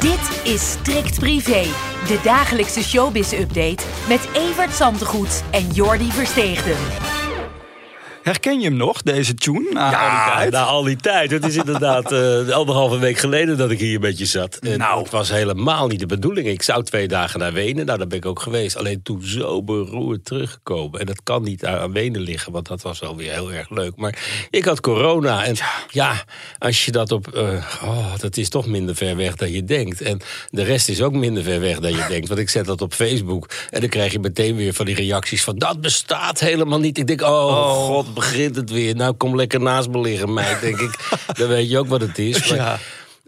Dit is Strikt Privé, de dagelijkse showbiz-update met Evert Zantegoed en Jordi Versteegden. Herken je hem nog, deze tune? Na al die tijd? na al die tijd. Het is inderdaad uh, anderhalve week geleden dat ik hier met je zat. En Nou. Het was helemaal niet de bedoeling. Ik zou twee dagen naar Wenen. Nou, daar ben ik ook geweest. Alleen toen zo beroerd teruggekomen. En dat kan niet aan Wenen liggen, want dat was wel weer heel erg leuk. Maar ik had corona. En ja, als je dat op... eh, oh, dat is toch minder ver weg dan je denkt. En de rest is ook minder ver weg dan je denkt. Want ik zet dat op Facebook. En dan krijg je meteen weer van die reacties van... dat bestaat helemaal niet. Ik denk, oh, god, begint het weer. Nou, kom lekker naast me liggen, meid, denk ik. Dan weet je ook wat het is. Maar, Ja.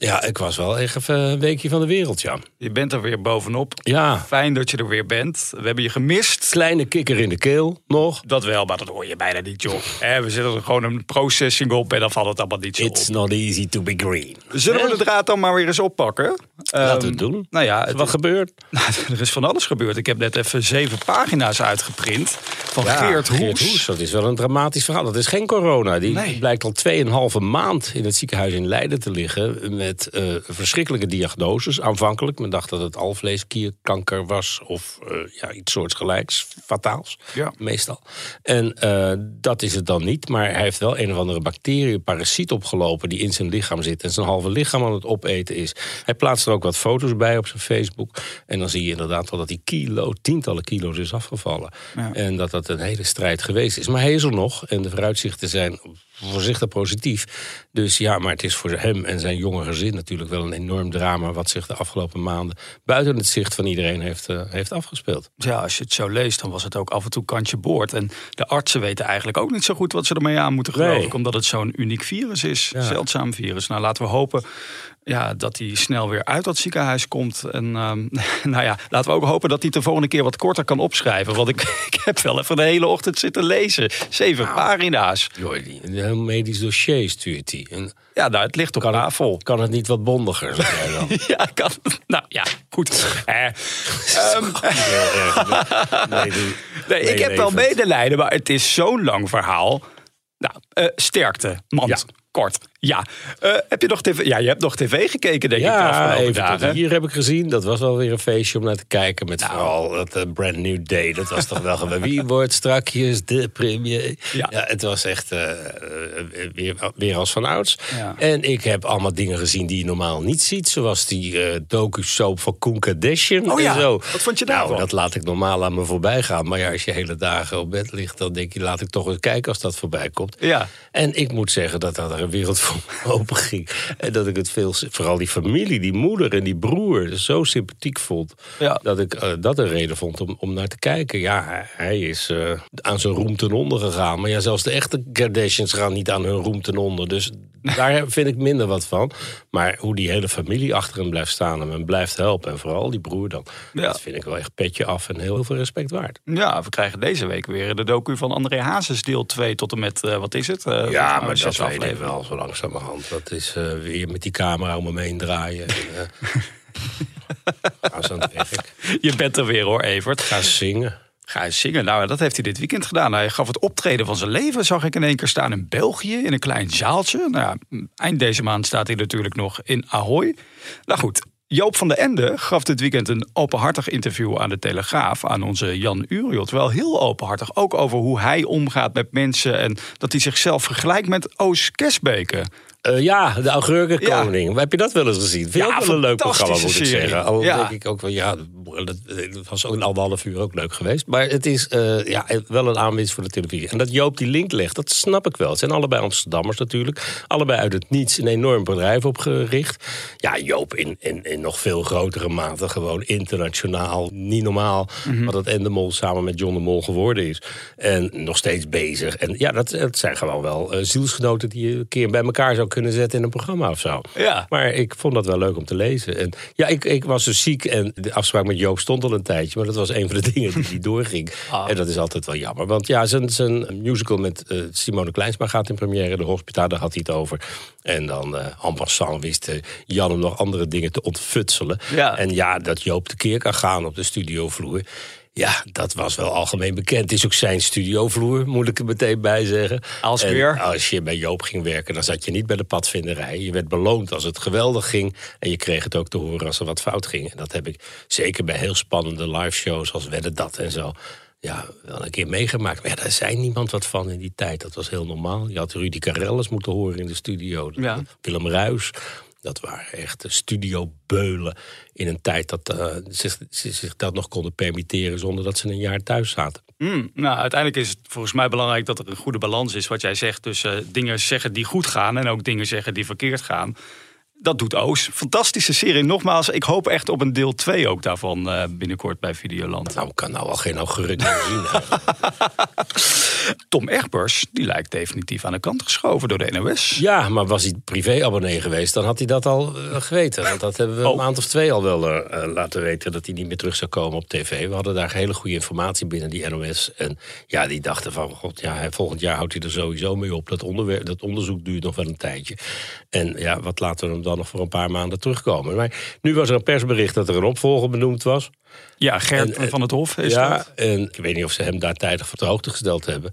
Ja. ik was wel echt even een weekje van de wereld, ja. Je bent er weer bovenop. Ja, Fijn dat je er weer bent. We hebben je gemist. kleine kikker in de keel nog. Dat wel, maar dat hoor je bijna niet, joh. Hè, we zetten er gewoon een processing op en dan valt het allemaal niet zo It's op. not easy to be green. Zullen we de draad dan maar weer eens oppakken? Laten we Ehm, het doen. Nou ja, het- wat gebeurd? Nou, er is van alles gebeurd. Ik heb net even zeven pagina's uitgeprint van Geert Hoes. Dat is wel een dramatisch verhaal. Dat is geen corona. Die Nee. blijkt al 2,5 maand in het ziekenhuis in Leiden te liggen. Met eh, verschrikkelijke diagnoses. Aanvankelijk. Men dacht dat het alvleesklierkanker was. Of eh, ja, iets soortgelijks. Fataals. Ja. Meestal. En eh, dat is het dan niet. Maar hij heeft wel een of andere bacterie, parasiet opgelopen. die in zijn lichaam zit. En zijn halve lichaam aan het opeten is. Hij plaatst er ook wat foto's bij op zijn Facebook. En dan zie je inderdaad wel dat hij kilo, tientallen kilo's is afgevallen. En dat dat een hele strijd geweest is. Maar hij is er nog. En de vooruitzichten zijn voorzichtig positief. Dus ja, maar het is voor hem en zijn jonge gezin natuurlijk wel een enorm drama. wat zich de afgelopen maanden buiten het zicht van iedereen heeft, eh, heeft afgespeeld. Ja, als je het zo leest, dan was het ook af en toe kantje boord. En de artsen weten eigenlijk ook niet zo goed wat ze ermee aan moeten geloof Nee. ik. Omdat het zo'n uniek virus is, Ja. zeldzaam virus. Nou, laten we hopen ja, dat hij snel weer uit dat ziekenhuis komt. En ehm, nou ja, laten we ook hopen dat hij de volgende keer wat korter kan opschrijven. Want ik, ik heb wel even de hele ochtend zitten lezen. Zeven Nou. pagina's. Jordi, een heel medisch dossier stuurt hij. En Ja, nou, het ligt op kan, tafel. het, kan het niet wat bondiger, zeg jij dan? Ja, kan. Nou ja, goed. Eh. Nee, Nee, ik heb wel medelijden, maar het is zo'n lang verhaal. Nou, eh, sterkte, mand, Ja. kort. Ja. Eh, heb je nog tv? Ja, je hebt nog tv gekeken, denk ik, de afgelopen even tot dagen. hier heb ik gezien. Dat was wel weer een feestje om naar te kijken. Met vooral dat eh, Brand New Day. Dat was toch wel geweldig. Wie wordt strakjes de premier? Ja. Ja, het was echt eh, weer, weer als van ouds. Ja. En ik heb allemaal dingen gezien die je normaal niet ziet. Zoals die docu-soap van Koen Kardashian Oh ja, en zo. wat vond je daarvan? Nou, dat laat ik normaal aan me voorbij gaan. Maar ja, als je hele dagen op bed ligt... dan denk je, laat ik toch eens kijken als dat voorbij komt. Ja. En ik moet zeggen dat daar een wereld voor open ging. En dat ik het veel, vooral die familie, die moeder en die broer, zo sympathiek vond. Ja. Dat ik eh, dat een reden vond om, om naar te kijken. Ja, hij- is eh, aan zijn roem ten onder gegaan. Maar ja, zelfs de echte Kardashians gaan niet aan hun roem ten onder. Dus daar vind ik minder wat van. Maar hoe die hele familie achter hem blijft staan en hem blijft helpen. En vooral die broer dan. Ja. Dat vind ik wel echt petje af en heel veel respect waard. Ja, we krijgen deze week weer de docu van André Hazes, deel 2 tot en met, eh, wat is het? Mij maar dat weet ik afleveringen. wel zo langzamerhand. Dat is eh, weer met die camera om hem heen draaien. En, eh, gaan ze aan het werk. Je bent er weer hoor, Evert. Gaan zingen. Ga eens zingen. Nou, dat heeft hij dit weekend gedaan. Hij gaf het optreden van zijn leven, zag ik in één keer staan in België, in een klein zaaltje. Nou ja, eind deze maand staat hij natuurlijk nog in Ahoy. Nou goed, Joop van den Ende gaf dit weekend een openhartig interview aan de Telegraaf, aan onze Jan Uriot. Wel heel openhartig, ook over hoe hij omgaat met mensen en dat hij zichzelf vergelijkt met Oos Kesbeke. Eh, ja, de augurkenkoning. Heb je dat wel eens gezien? Vind je Ja, ook wel een leuk programma, moet ik zeggen. Al Ja. denk ik ook wel, ja, dat, dat was ook een anderhalf uur ook leuk geweest. Maar het is eh, ja, wel een aanwinst voor de televisie. En dat Joop die link legt, dat snap ik wel. Het zijn allebei Amsterdammers natuurlijk. Allebei uit het niets een enorm bedrijf opgericht. Ja, Joop in, in, in nog veel grotere mate gewoon internationaal. Niet normaal Mhm. wat het Endemol samen met John de Mol geworden is. En nog steeds bezig. En ja, dat, dat zijn gewoon wel eh, zielsgenoten die je een keer bij elkaar zou kunnen zetten in een programma of zo. Ja. Maar ik vond dat wel leuk om te lezen. En ja, ik, ik was dus ziek en de afspraak met Joop stond al een tijdje. Maar dat was een van de dingen die doorging. Ah. En dat is altijd wel jammer. Want ja, zijn, zijn musical met eh, Simone Kleinsma gaat in première. De Hospita, daar had hij het over. En dan eh en passant wist eh, Jan hem nog andere dingen te ontfutselen. Ja. En ja, dat Joop de keer kan gaan op de studiovloer. Ja, dat was wel algemeen bekend. Het is ook zijn studiovloer, moet ik er meteen bij zeggen. Als En weer? als je bij Joop ging werken, dan zat je niet bij de padvinderij. Je werd beloond als het geweldig ging. En je kreeg het ook te horen als er wat fout ging. En dat heb ik zeker bij heel spannende live shows als Wedden Dat en zo. Ja, wel een keer meegemaakt. Maar ja, daar zei niemand wat van in die tijd. Dat was heel normaal. Je had Rudy Karel moeten horen in de studio. Ja. Willem Ruis. Dat waren echt studiobeulen in een tijd dat eh, zich, ze zich dat nog konden permitteren zonder dat ze een jaar thuis zaten. Hmm, nou, uiteindelijk is het volgens mij belangrijk dat er een goede balans is. Wat jij zegt tussen eh, dingen zeggen die goed gaan en ook dingen zeggen die verkeerd gaan. Dat doet Oos. Fantastische serie. Nogmaals, ik hoop echt op een deel 2 ook daarvan eh, binnenkort bij Videoland. Nou, ik kan nou al geen meer zien. Tom Egbers, die lijkt definitief aan de kant geschoven door de NOS. Ja, maar was hij privé-abonnee geweest, dan had hij dat al eh, geweten. Want dat hebben we Oh. een maand of twee al wel eh, eh, laten weten... dat hij niet meer terug zou komen op tv. We hadden daar hele goede informatie binnen die NOS. En ja, die dachten van, god, ja, volgend jaar houdt hij er sowieso mee op. Dat, dat onderzoek duurt nog wel een tijdje. En ja, wat laten we hem dan nog voor een paar maanden terugkomen. Maar nu was er een persbericht dat er een opvolger benoemd was. Ja, Gert En, eh, van het Hof is ja, dat. en ik weet niet of ze hem daar tijdig van de hoogte gesteld hebben.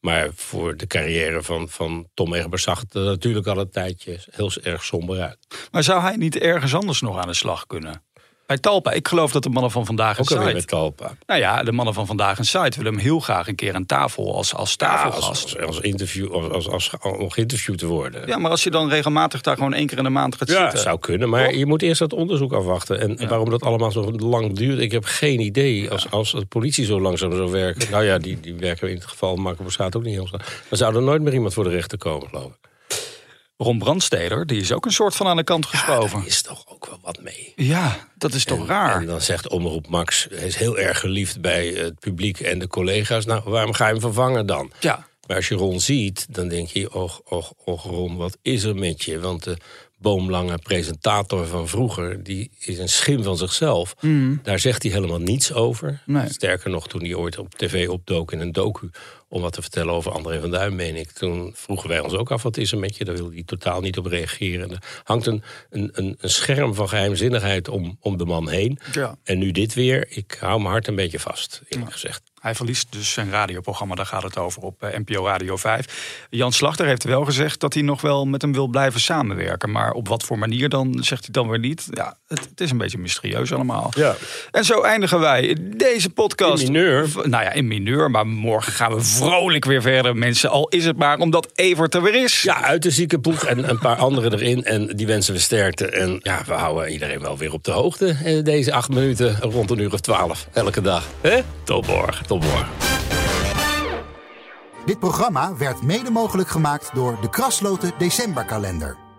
Maar voor de carrière van, van Tom Egbers zag het er natuurlijk al een tijdje heel erg somber uit. Maar zou hij niet ergens anders nog aan de slag kunnen? Bij Talpa, ik geloof dat de mannen van vandaag een Ook site... met Talpa. Nou ja, de mannen van vandaag een site willen hem heel graag een keer aan tafel als, als Ja, tafelgast. als, als, als interview, als, als, als, om geïnterviewd te worden. Ja, maar als je dan regelmatig daar gewoon één keer in de maand gaat Ja, zitten. zou kunnen, maar je moet eerst dat onderzoek afwachten. En waarom dat allemaal zo lang duurt, ik heb geen idee. Als, als de politie zo langzaam zou werken... Nou ja, die, die werken in het geval Markenverstaat ook niet heel snel. Dan zou er nooit meer iemand voor de rechter komen, geloof ik. Ron Brandsteder, die is ook een soort van aan de kant geschoven. Is toch ook wel wat mee. Ja, dat is toch En- raar. En dan zegt Omroep Max, hij is heel erg geliefd bij het publiek en de collega's. Nou, waarom ga je hem vervangen dan? Ja, Maar als je Ron ziet, dan denk je, och, och, och Ron, wat is er met je? Want de boomlange presentator van vroeger, die is een schim van zichzelf. Daar zegt hij helemaal niets over. Nee. Sterker nog, toen hij ooit op tv opdook in een docu... om wat te vertellen over André van Duin, meen ik... toen vroegen wij ons ook af, wat is er met je? Daar wilde hij totaal niet op reageren. En er hangt een, een, een, scherm van geheimzinnigheid om, om de man heen. Ja. En nu dit weer, ik hou mijn hart een beetje vast, eerlijk gezegd. hij verliest dus zijn radioprogramma, daar gaat het over op eh, NPO Radio 5. Jan Slachter heeft wel gezegd dat hij nog wel met hem wil blijven samenwerken. Maar op wat voor manier dan, zegt hij dan weer niet. Ja, het, het is een beetje mysterieus allemaal. Ja. En zo eindigen wij deze podcast. In mineur. Nou ja, in mineur. Maar morgen gaan we vrolijk weer verder, mensen. Al is het maar omdat Evert er weer is. Ja, uit de ziekenploeg en een paar anderen erin. En die wensen we sterkte. En ja, we houden iedereen wel weer op de hoogte. Deze acht minuten rond een uur of twaalf. Elke dag. Hè? Tot morgen. Tot morgen. Dit programma werd mede mogelijk gemaakt door de Krasloten Decemberkalender.